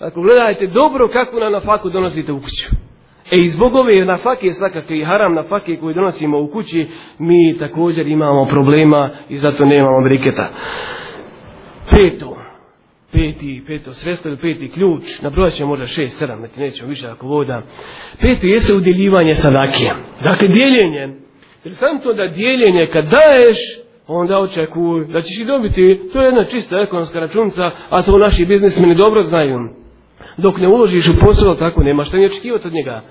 Ako gledajte dobro kakvu na nafaku donosite u kuću. E i zbog ove nafake svakake i haram nafake koje donosimo u kući, mi također imamo problema i zato nemamo briketa. Peto, peti, peto sredstvo ili peti ključ, na broja ćemo možda šest, sedam, neći nećemo više ako voda. Peto jeste udjeljivanje sadakije. Dakle, dijeljenje. Jer sam to da dijeljenje kad daješ, onda očekuj da ćeš i dobiti, to je jedna čista ekonomska računca, a to naši biznismeni dobro znaju. Dok ne uložiš u posao, tako nema šta ni očekivati od njega.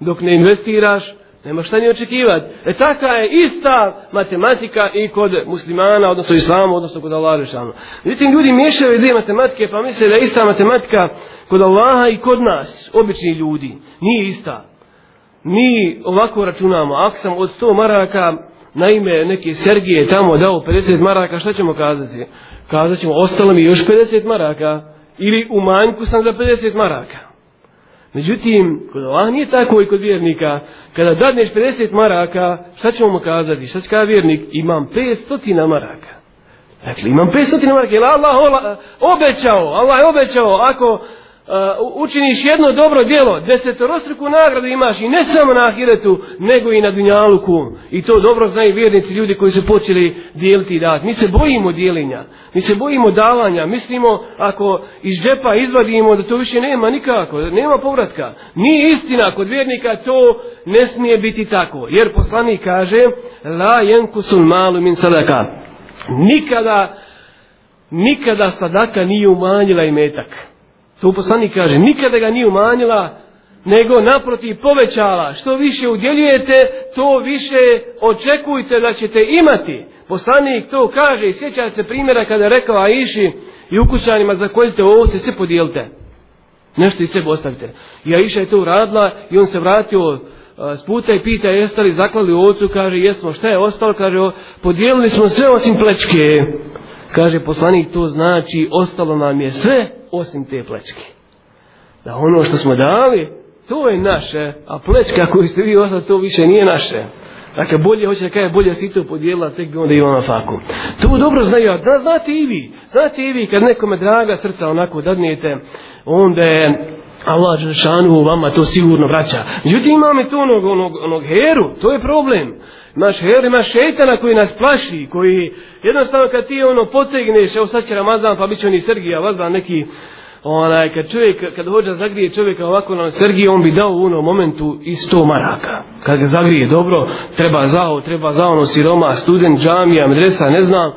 Dok ne investiraš, nema šta ni očekivati. E taka je ista matematika i kod muslimana, odnosno islama, odnosno kod Allaha rešana. Vidite, ljudi miješaju dvije matematike, pa misle da je ista matematika kod Allaha i kod nas, obični ljudi. Nije ista. Mi ovako računamo, ako sam od 100 maraka na ime neke Sergije tamo dao 50 maraka, šta ćemo kazati? Kazat ćemo, ostalo mi još 50 maraka ili u manjku sam za 50 maraka. Međutim, kod Allah nije tako i kod vjernika. Kada dadneš 50 maraka, šta ćemo mu kazati? Šta će kada vjernik? Imam 500 maraka. Dakle, imam 500 maraka. Jel Allah obećao, Allah je obećao, ako učiniš jedno dobro djelo, desetorostruku nagradu imaš i ne samo na ahiretu, nego i na dunjaluku. I to dobro znaju vjernici ljudi koji su počeli dijeliti i dati. Mi se bojimo dijeljenja, mi se bojimo davanja, mislimo ako iz džepa izvadimo da to više nema nikako, nema povratka. Nije istina kod vjernika to ne smije biti tako. Jer poslanik kaže, la jenkusul malu min sadaka. Nikada, nikada sadaka nije umanjila i metak. To poslanik kaže, nikada ga nije umanjila, nego naprotiv povećala. Što više udjeljujete, to više očekujte da ćete imati. Poslanik to kaže i sjeća se primjera kada je rekao Aiši i ukućanima zakoljite ovo se sve podijelite. Nešto i sebe ostavite. I Aiša je to uradila i on se vratio s puta i pita jeste li zaklali ovcu, kaže jesmo šta je ostalo, kaže o, podijelili smo sve osim plečke. Kaže poslanik to znači ostalo nam je sve osim te plečke. Da ono što smo dali, to je naše, a plečka koju ste vi ostali, to više nije naše. Dakle, bolje hoće da kaže, bolje si to podijelila, tek bi onda i ona faku. To dobro znaju, a da, znate i vi, znate i vi, kad nekome draga srca onako dadnijete, onda je Allah Žešanu vama to sigurno vraća. Međutim, imam i to onog, onog, onog heru, to je problem. Naš her ima šeitana koji nas plaši, koji jednostavno kad ti ono potegneš, evo sad će Ramazan pa bit će on i Sergija, vazba neki, onaj, kad čovjek, kad hođa zagrije čovjeka ovako na Sergiju, on bi dao u onom momentu i sto maraka. Kad ga zagrije dobro, treba zao, treba zao ono siroma, student, džamija, medresa, ne znam,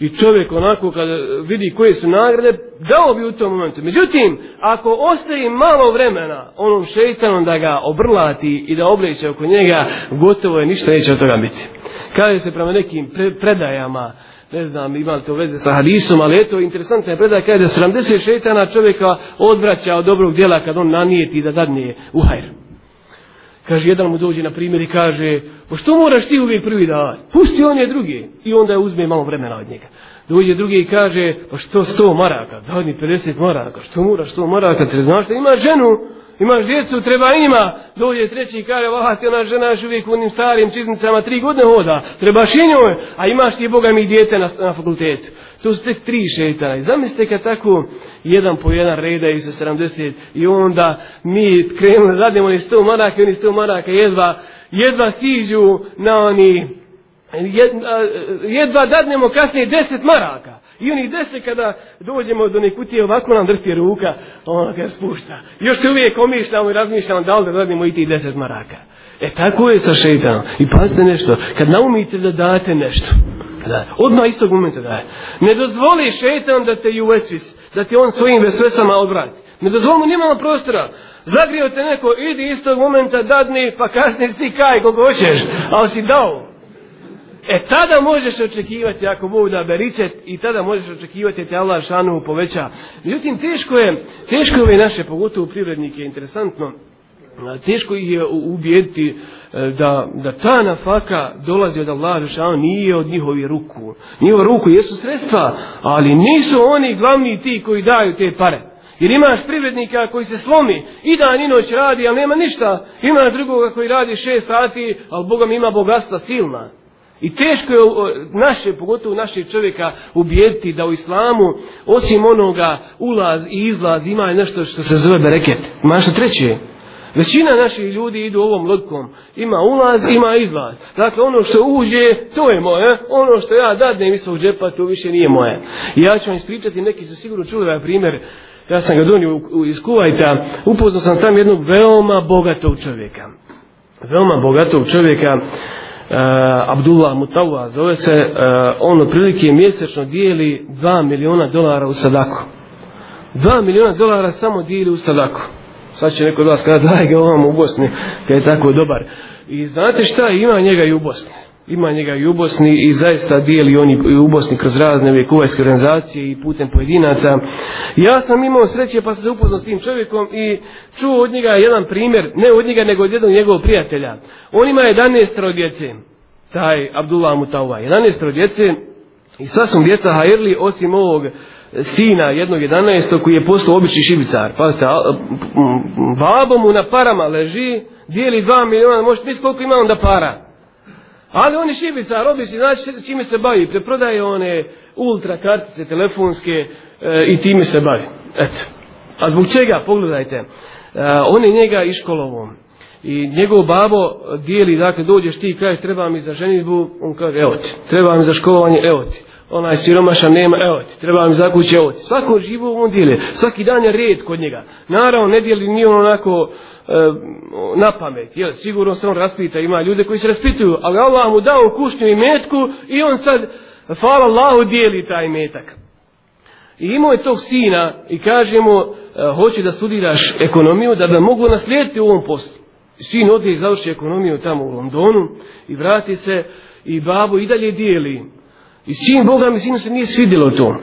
I čovjek onako kada vidi koje su nagrade, dao bi u tom momentu. Međutim, ako ostavi malo vremena onom šeitanom da ga obrlati i da obleće oko njega, gotovo je ništa neće od toga biti. Kaže se prema nekim pre predajama, ne znam ima li to veze sa hadisom, ali eto interesantna je predaja, kaže da 70 šeitana čovjeka odvraća od dobrog djela kad on nanijeti da dadne u hajrmu. Kaže, jedan mu dođe na primjer i kaže, o pa što moraš ti uvijek prvi davati? Pusti on je drugi. I onda je uzme malo vremena od njega. Dođe drugi i kaže, pa što sto maraka? Daj mi 50 maraka. Što moraš sto maraka? Ti znaš da ima ženu? Imaš djecu, treba njima. Dođe treći i kaže, vaha ti ona žena još uvijek u onim starim čiznicama tri godine hoda. Trebaš i njoj, a imaš ti Boga mi djete na, na fakultetu. To su tek tri šeitana. I zamislite kad tako jedan po jedan reda i sa 70 i onda mi krenuli, radimo oni sto maraka i oni sto maraka jedva, jedva siđu na oni... Jed, jedva dadnemo kasnije deset maraka. I oni deset kada dođemo do nekutije kutije, ovako nam drti ruka, ono kad spušta. Još se uvijek omišljamo i razmišljamo da li da dadimo i ti deset maraka. E tako je sa šeitanom. I pazite nešto, kad naumite da date nešto, kada odmah istog momenta daje, ne dozvoli šeitan da te uvesvis, da ti on svojim vesvesama odvrati. Ne dozvoli mu nimalo prostora. Zagrio te neko, idi istog momenta dadni, pa kasnije stikaj kako hoćeš, ali si dao. E tada možeš očekivati ako Bog da beričet i tada možeš očekivati da te Allah šanu poveća. Međutim, teško je, teško je naše, pogotovo privrednike, interesantno, teško ih je ubijediti e, da, da ta nafaka dolazi od Allah Žešanu, nije od njihovi ruku. Njihova ruku jesu sredstva, ali nisu oni glavni ti koji daju te pare. Jer imaš privrednika koji se slomi i dan i noć radi, ali nema ništa. Imaš drugoga koji radi šest sati, ali Boga mi ima bogatstva silna. I teško je naše, pogotovo našeg čovjeka, ubijediti da u islamu, osim onoga ulaz i izlaz, ima nešto što se zove bereket. Ima što treće. Većina naših ljudi idu ovom lodkom. Ima ulaz, ima izlaz. Dakle, ono što uđe, to je moje. Ono što ja dadnem iz svog džepa, to više nije moje. I ja ću vam ispričati, neki su sigurno čuli ovaj primjer. Ja sam ga donio iz Kuvajta. Upoznao sam tam jednog veoma bogatog čovjeka. Veoma bogatog čovjeka uh, Abdullah Mutawa zove se uh, on otprilike mjesečno dijeli 2 miliona dolara u sadaku 2 miliona dolara samo dijeli u sadaku sad će neko od vas kada daj ga ovam u Bosni kada je tako dobar i znate šta ima njega i u Bosni ima njega i u Bosni i zaista dijeli oni u Bosni kroz razne ove kuvajske organizacije i putem pojedinaca. Ja sam imao sreće pa sam se upoznao s tim čovjekom i čuo od njega jedan primjer, ne od njega nego od jednog njegovog prijatelja. On ima 11 djece, taj Abdullah Mutawa, 11 djece i sva su djeca hajrli osim ovog sina jednog 11 koji je postao obični šibicar. Pazite, babo mu na parama leži, dijeli 2 miliona, možete misli koliko ima onda para. Ali oni šibica, robi si, znači čime se bavi, preprodaje one ultra kartice telefonske e, i time se bavi. Eto. A zbog čega, pogledajte, e, on je njega iškolovom. I njegov babo dijeli, dakle, dođeš ti i kažeš, treba mi za ženitbu, on kaže, evo ti, treba mi za školovanje, evo ti. Onaj siromašan nema, evo ti, treba mi za kuće, evo ti. Svako živo on dijeli, svaki dan je red kod njega. Naravno, ne dijeli ni on onako, E, na pamet. Jel, sigurno se on raspita, ima ljude koji se raspituju, ali Allah mu dao kušnju i metku i on sad, hvala Allahu, dijeli taj metak. I imao je tog sina i kaže mu, e, hoće da studiraš ekonomiju, da da mogu naslijediti u ovom poslu. Sin odje i završi ekonomiju tamo u Londonu i vrati se i babu i dalje dijeli. I sin, Boga mi sinu se nije svidjelo to.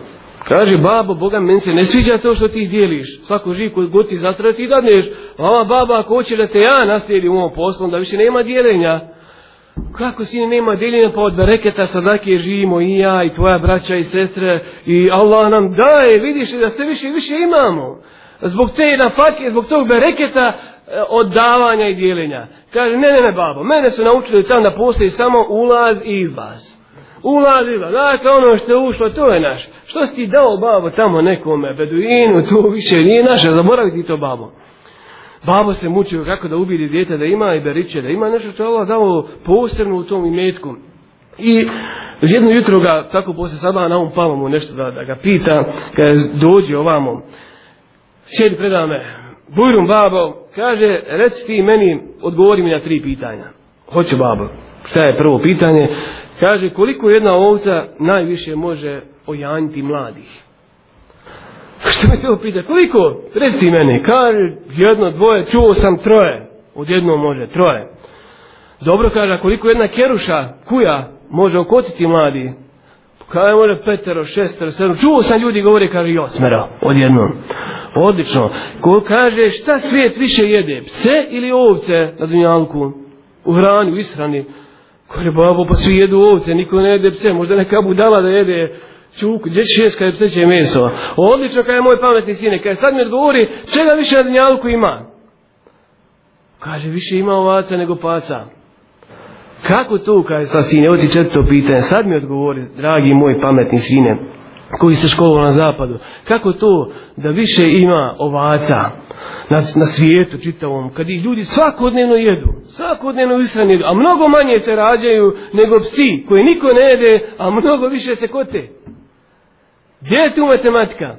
Kaže, babo, Boga, meni se ne sviđa to što ti dijeliš. Svako živ koji god ti zatrve, ti dadneš. Ova baba, ako hoće da te ja naslijedim u ovom poslom, da više nema dijeljenja. Kako si nema dijeljenja, pa od bereketa sadake živimo i ja, i tvoja braća i sestre. I Allah nam daje, vidiš da sve više i više imamo. Zbog te nafake, zbog tog bereketa, e, od davanja i dijeljenja. Kaže, ne, ne, ne, babo, mene su naučili tam da postoji samo ulaz i izlaz ulazila, dakle ono što je ušlo, to je naš. Što si ti dao babo tamo nekome, beduinu, to više nije naše, zaboravi ti to babo. Babo se mučio kako da ubidi djeta da ima i beriće, da ima nešto što je Allah dao posebno u tom imetku. I jedno jutro ga, tako posle sada na ovom palom mu nešto da, da ga pita, kada dođe ovamo, sjedi preda me, bujrum babo, kaže, reci ti meni, odgovori mi na tri pitanja. Hoću babo, šta je prvo pitanje, Kaže koliko jedna ovca najviše može ojanjiti mladih. (laughs) Što me se opita? Koliko? Reci meni. Kaže jedno, dvoje, čuo sam troje. Od jedno može troje. Dobro kaže, koliko jedna keruša, kuja, može okociti mladi? Kaže može petero, šestero, sedmero. Čuo sam ljudi govori, kaže i osmero. Od jedno. Odlično. Ko kaže šta svijet više jede? Pse ili ovce na dunjalku? U hrani, u ishrani. U ishrani. Kole babo, pa svi jedu ovce, niko ne jede pse, možda neka budala da jede čuku, gdje ćeš jes kada pse će meso. Odlično, kada je moj pametni sine, kada sad mi odgovori, čega više na dnjalku ima? Kaže, više ima ovaca nego pasa. Kako to, kaže sa sine, oci četvrto pitanje, sad mi odgovori, dragi moj pametni sine, koji se školuo na zapadu. Kako to da više ima ovaca na, na svijetu čitavom, kad ih ljudi svakodnevno jedu, svakodnevno usranjuju, a mnogo manje se rađaju nego psi koje niko ne jede, a mnogo više se kote. Gdje je tu matematika?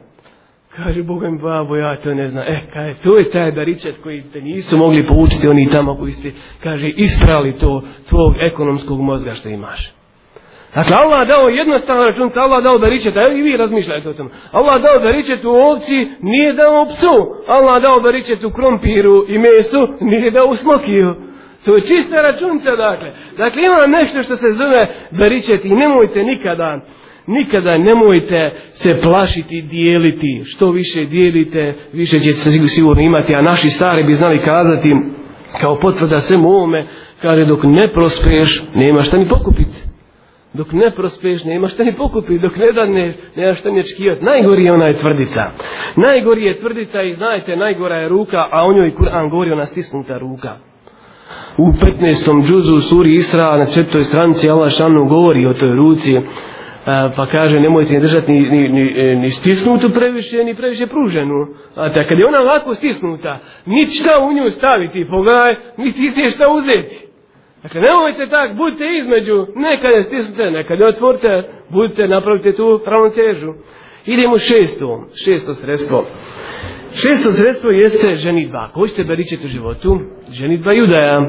Kaže, Boga mi babo, ja to ne znam. E, kaže, to je taj daričat koji te nisu mogli poučiti, oni tamo koji ste, kaže, isprali to tvog ekonomskog mozga što imaš. Dakle, Allah dao jednostavno računca, Allah dao beričeta, evo i vi razmišljajte o tom. Allah dao beričet u ovci, nije dao psu. Allah dao beričet u krompiru i mesu, nije dao u smokiju. To je čista računca, dakle. Dakle, ima nešto što se zove beričet i nemojte nikada, nikada nemojte se plašiti, dijeliti. Što više dijelite, više ćete se sigurno imati, a naši stari bi znali kazati kao potvrda svemu ovome, kaže dok ne prospeš, nema šta ni pokupiti dok ne prospeš, ne imaš šta ni pokupi, dok ne da ne, ne imaš šta ni čkijot. Najgori je onaj tvrdica. Najgori je tvrdica i znajte, najgora je ruka, a o njoj Kur'an govori ona stisnuta ruka. U 15. džuzu u suri Isra, na četvrtoj stranici, Allah šanu govori o toj ruci, e, pa kaže nemojte ni držati ni, ni, ni, e, ni stisnutu previše, ni previše pruženu. A kad je ona lako stisnuta, nič šta u nju staviti, pogledaj, niti izdje šta uzeti. Dakle, nemojte tak, budite između, nekad je stisnite, nekad je otvorite, budite, napravite tu ravnotežu. Idemo šesto, šesto sredstvo. Šesto sredstvo jeste ženitba. Ako hoćete beričet u životu, ženitba judaja.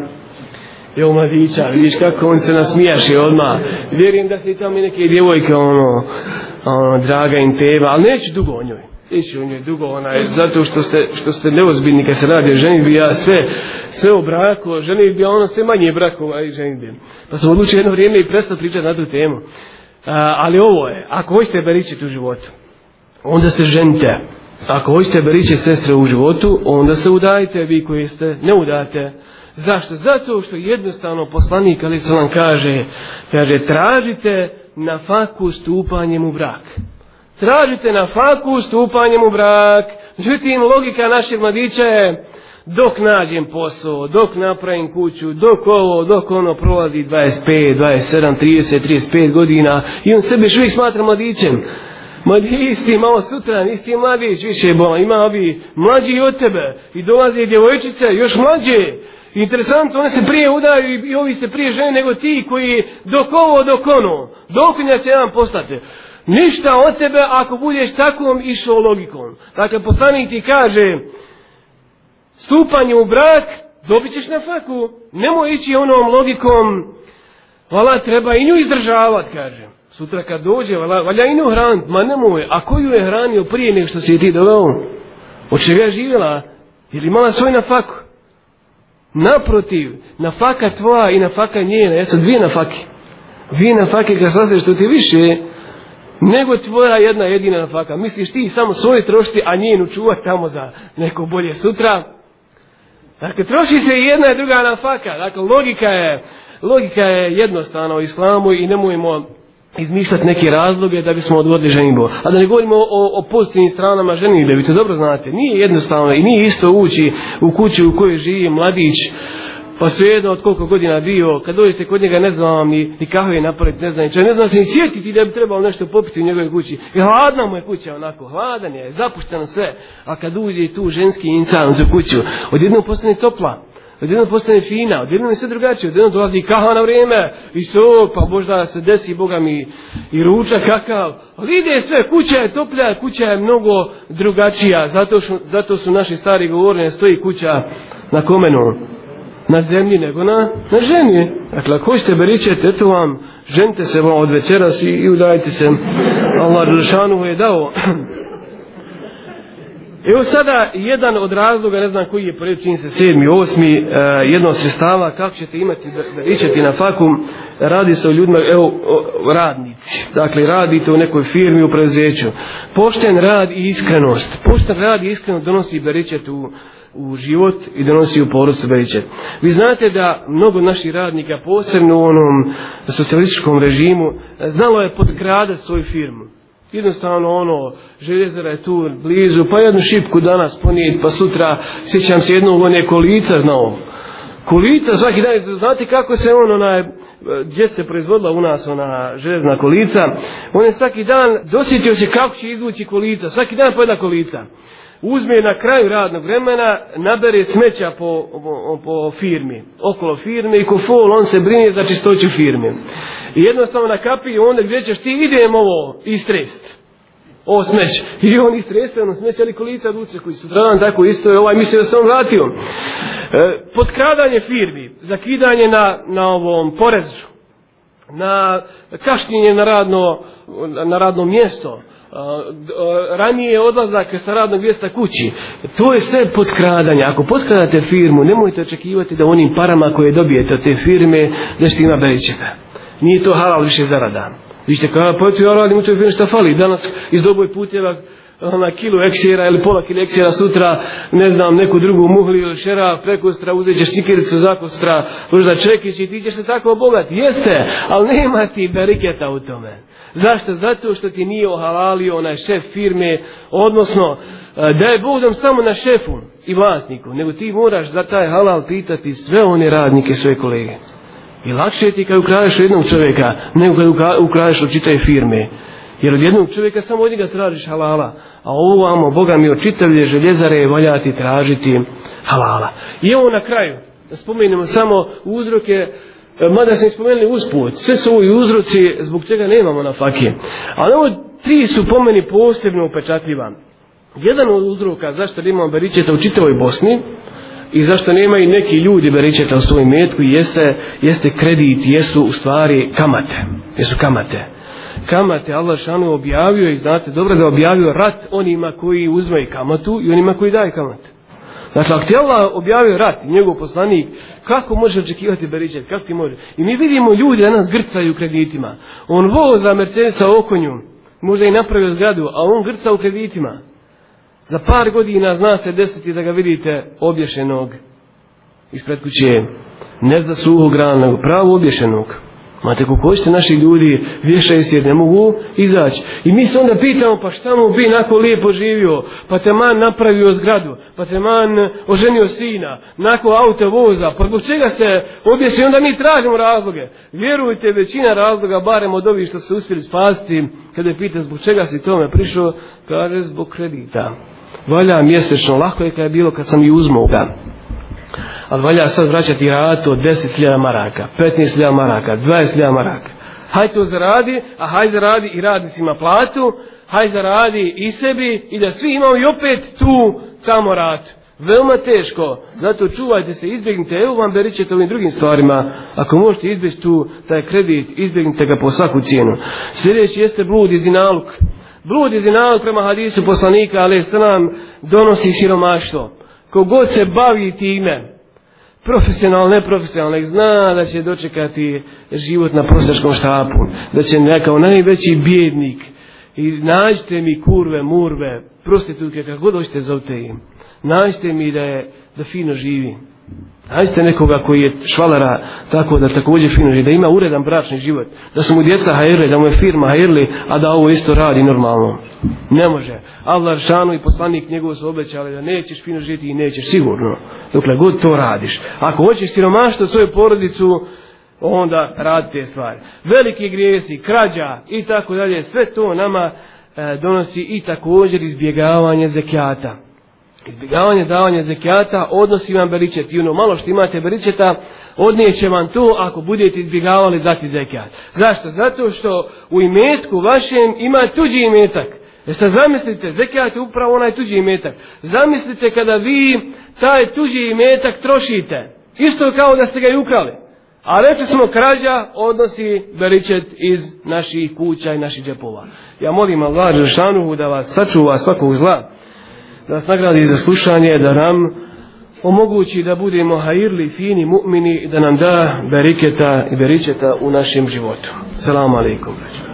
Evo mladića, vidiš kako on se nasmijaše odmah. Vjerujem da se i tamo i neke djevojke, ono, ono, draga im teba, ali neću dugo o njoj ići u njoj dugo, ona je zato što ste, što ste neozbiljni kad se radi o ženitbi, ja sve, sve u braku, o ženitbi, a ono sve manje braku, a i ženitbi. Pa sam odlučio jedno vrijeme i prestao pričati na tu temu. A, ali ovo je, ako hoćete beričiti u životu, onda se ženite. Ako hoćete beriće sestre u životu, onda se udajte vi koji ste, ne udate. Zašto? Zato što jednostavno poslanik Ali Salam kaže, kaže, tražite na faku stupanjem u brak tražite na faku stupanjem u brak. Međutim, logika našeg mladića je dok nađem posao, dok napravim kuću, dok ovo, dok ono prolazi 25, 27, 30, 35 godina i on sebe što smatra mladićem. Ma isti malo sutra, isti mladić, više bola, ima ovi mlađi od tebe i dolaze djevojčice, još mlađe, Interesantno, one se prije udaju i ovi se prije žene nego ti koji dok ovo, dok ono, dok nja će nam postate ništa od tebe ako budeš takvom išao logikom. Dakle, poslanik ti kaže, stupanje u brak, dobit ćeš na faku. Nemoj ići onom logikom, vala treba i nju izdržavati, kaže. Sutra kad dođe, vala, valja i nju hran, ma nemoj, a koju je hranio prije nego što si ti doveo? Od čega je živjela? Jer imala svoj na faku? Naprotiv, na faka tvoja i na faka njena, e jesu dvije na faki. Dvije na faki kad sasneš što ti više, nego tvoja jedna jedina nafaka. Misliš ti samo svoje trošiti, a njenu čuvati tamo za neko bolje sutra. Dakle, troši se jedna i druga nafaka. Dakle, logika je, logika je jednostavna u islamu i nemojmo izmišljati neke razloge da bismo odvodili ženibu. A da ne govorimo o, o pozitivnim stranama ženibu, da vi to dobro znate. Nije jednostavno i nije isto ući u kući u kojoj živi mladić uh, Pa svejedno od koliko godina bio, kad dođete kod njega, ne znam ni, ni kahve napraviti, ne znam ni če, ne znam se ni sjetiti da bi trebalo nešto popiti u njegove kući. I hladna mu je kuća onako, hladan je, zapušteno sve. A kad uđe tu ženski insan za kuću, odjedno postane topla, odjedno postane fina, odjedno je sve drugačije, odjedno dolazi kahva na vrijeme, i so, pa možda se desi, Boga mi, i ruča kakav. Ali ide sve, kuća je toplja, kuća je mnogo drugačija, zato, š, zato su naši stari govorili, stoji kuća na komenu na zemlji nego na, na ženje. Dakle, ako ste beričet, eto vam, ženite se vam od večeras i, i udajte se. Allah Đelšanu je dao Evo sada jedan od razloga, ne znam koji je prvi, čini se sedmi, osmi, eh, jedno sredstava, kako ćete imati, da, da ićete na fakum, radi se o ljudima, evo, o, o, radnici. Dakle, radite u nekoj firmi, u prezeću. Pošten rad i iskrenost. Pošten rad i iskrenost donosi berećet u, u život i donosi u porost berećet. Vi znate da mnogo naših radnika, posebno u onom socijalističkom režimu, znalo je potkrada svoju firmu. Jednostavno ono, željezara je tu blizu, pa jednu šipku danas ponijet, pa sutra sjećam se jednog one kolica znao. Kolica svaki dan, znate kako se ono na gdje se proizvodila u nas ona željezna kolica, on je svaki dan dosjetio se kako će izvući kolica, svaki dan pojedna kolica. Uzme na kraju radnog vremena, nabere smeća po, po, po firmi, okolo firme i ko fol, on se brine za čistoću firme. I jednostavno na kapi i onda gdje ćeš ti idem ovo istrest. Ovo smeć. I on istrest, ono smeć, ali kolica duce koji su tradan tako isto je ovaj mislije da se on vratio. E, podkradanje firmi, zakidanje na, na ovom porezu, na kašljenje na, radno, na radnom mjesto, e, e, ranije odlazak sa radnog mjesta kući. To je sve podskradanje. Ako podskradate firmu, nemojte očekivati da onim parama koje dobijete od te firme, da ćete ima beličeta. Nije to halal više zaradan. Vi ste kao, pa eto ja radim, to je fino što fali. Danas iz doboj putjeva na kilu eksira ili pola kilu eksira sutra, ne znam, neku drugu muhli ili šera, prekostra, uzet ćeš sikiricu zakostra, možda čekić i ti ćeš se tako obogati. Jeste, ali nema ti beriketa u tome. Zašto? Zato što ti nije ohalalio onaj šef firme, odnosno e, da je Bog samo na šefu i vlasniku, nego ti moraš za taj halal pitati sve one radnike, sve kolege. I lakše ti kad ukradeš od jednog čovjeka, nego kad ukradeš od čitave firme. Jer od jednog čovjeka samo od njega tražiš halala. A ovamo, Boga mi od čitavlje željezare voljati tražiti halala. I evo na kraju, da spomenemo samo uzroke, e, mada sam spomenuli usput, sve su ovi uzroci zbog čega nemamo na fakije. Ali ovo tri su po meni posebno upečatljiva. Jedan od uzroka zašto imamo beričeta u čitavoj Bosni, i zašto nema i neki ljudi beričeta u svojim metku jeste, jeste kredit, jesu u stvari kamate. Jesu kamate. Kamate Allah šanu objavio i znate dobro da objavio rat onima koji uzme kamatu i onima koji daje kamatu. Dakle, ako ti Allah objavio rat i njegov poslanik, kako možeš očekivati beričet, kako ti možeš? I mi vidimo ljudi da nas grcaju kreditima. On voza Mercedesa okonju, možda i napravio zgradu, a on grca u kreditima. Za par godina zna se desiti da ga vidite obješenog ispred kuće. Ne za suhu granu, nego pravo obješenog. Mate, ko hoćete naši ljudi vješaju se jer ne mogu izaći. I mi se onda pitamo, pa šta mu bi nako lijepo živio? Pa te man napravio zgradu, pa te man oženio sina, nako auto voza, pa zbog čega se objesi? onda mi tražimo razloge. Vjerujte, većina razloga, barem od ovih što se uspjeli spasti, kada je pitan zbog čega si tome prišao, kaže zbog kredita valja mjesečno, lako je kad je bilo kad sam i uzmao ga. Ali valja sad vraćati ratu od 10.000 maraka, 15.000 maraka, 20.000 maraka. Haj to zaradi, a haj zaradi i radnicima platu, haj zaradi i sebi i da svi imamo i opet tu tamo rat. Veoma teško, zato čuvajte se, izbjegnite, evo vam beričete ovim drugim stvarima, ako možete izbjeći tu taj kredit, izbjegnite ga po svaku cijenu. Sljedeći jeste blud iz inaluka. Blud i zinalog prema hadisu poslanika, ali se nam donosi siromaštvo. Kogod se bavi time, profesionalno, neprofesionalno, zna da će dočekati život na prostačkom štapu. Da će nekao najveći bjednik i nađite mi kurve, murve, prostitutke, kako god hoćete zovte im. Nađite mi da je da fino živim. Nađite nekoga koji je švalara tako da također fino da ima uredan bračni život, da su mu djeca hajirli, da mu je firma hajirli, a da ovo isto radi normalno. Ne može. Allah šanu i poslanik njegovo su obećali da nećeš fino živjeti i nećeš sigurno, dokle god to radiš. Ako hoćeš siromaštvo svoju porodicu, onda radi te stvari. Veliki grijesi, krađa i tako dalje, sve to nama e, donosi i također izbjegavanje zekijata izbjegavanje davanja zekijata odnosi vam beričet i ono malo što imate beričeta odnijeće vam to ako budete izbjegavali dati zekijat. Zašto? Zato što u imetku vašem ima tuđi imetak. E sad zamislite, zekijat je upravo onaj tuđi imetak. Zamislite kada vi taj tuđi imetak trošite. Isto kao da ste ga i ukrali. A reći smo krađa odnosi beričet iz naših kuća i naših džepova. Ja molim Allah Žešanuhu da vas sačuva svakog zla da nas nagradi za slušanje, da nam omogući da budemo hajirli, fini, mu'mini i da nam da beriketa i beričeta u našem životu. Salamu alaikum, braćima.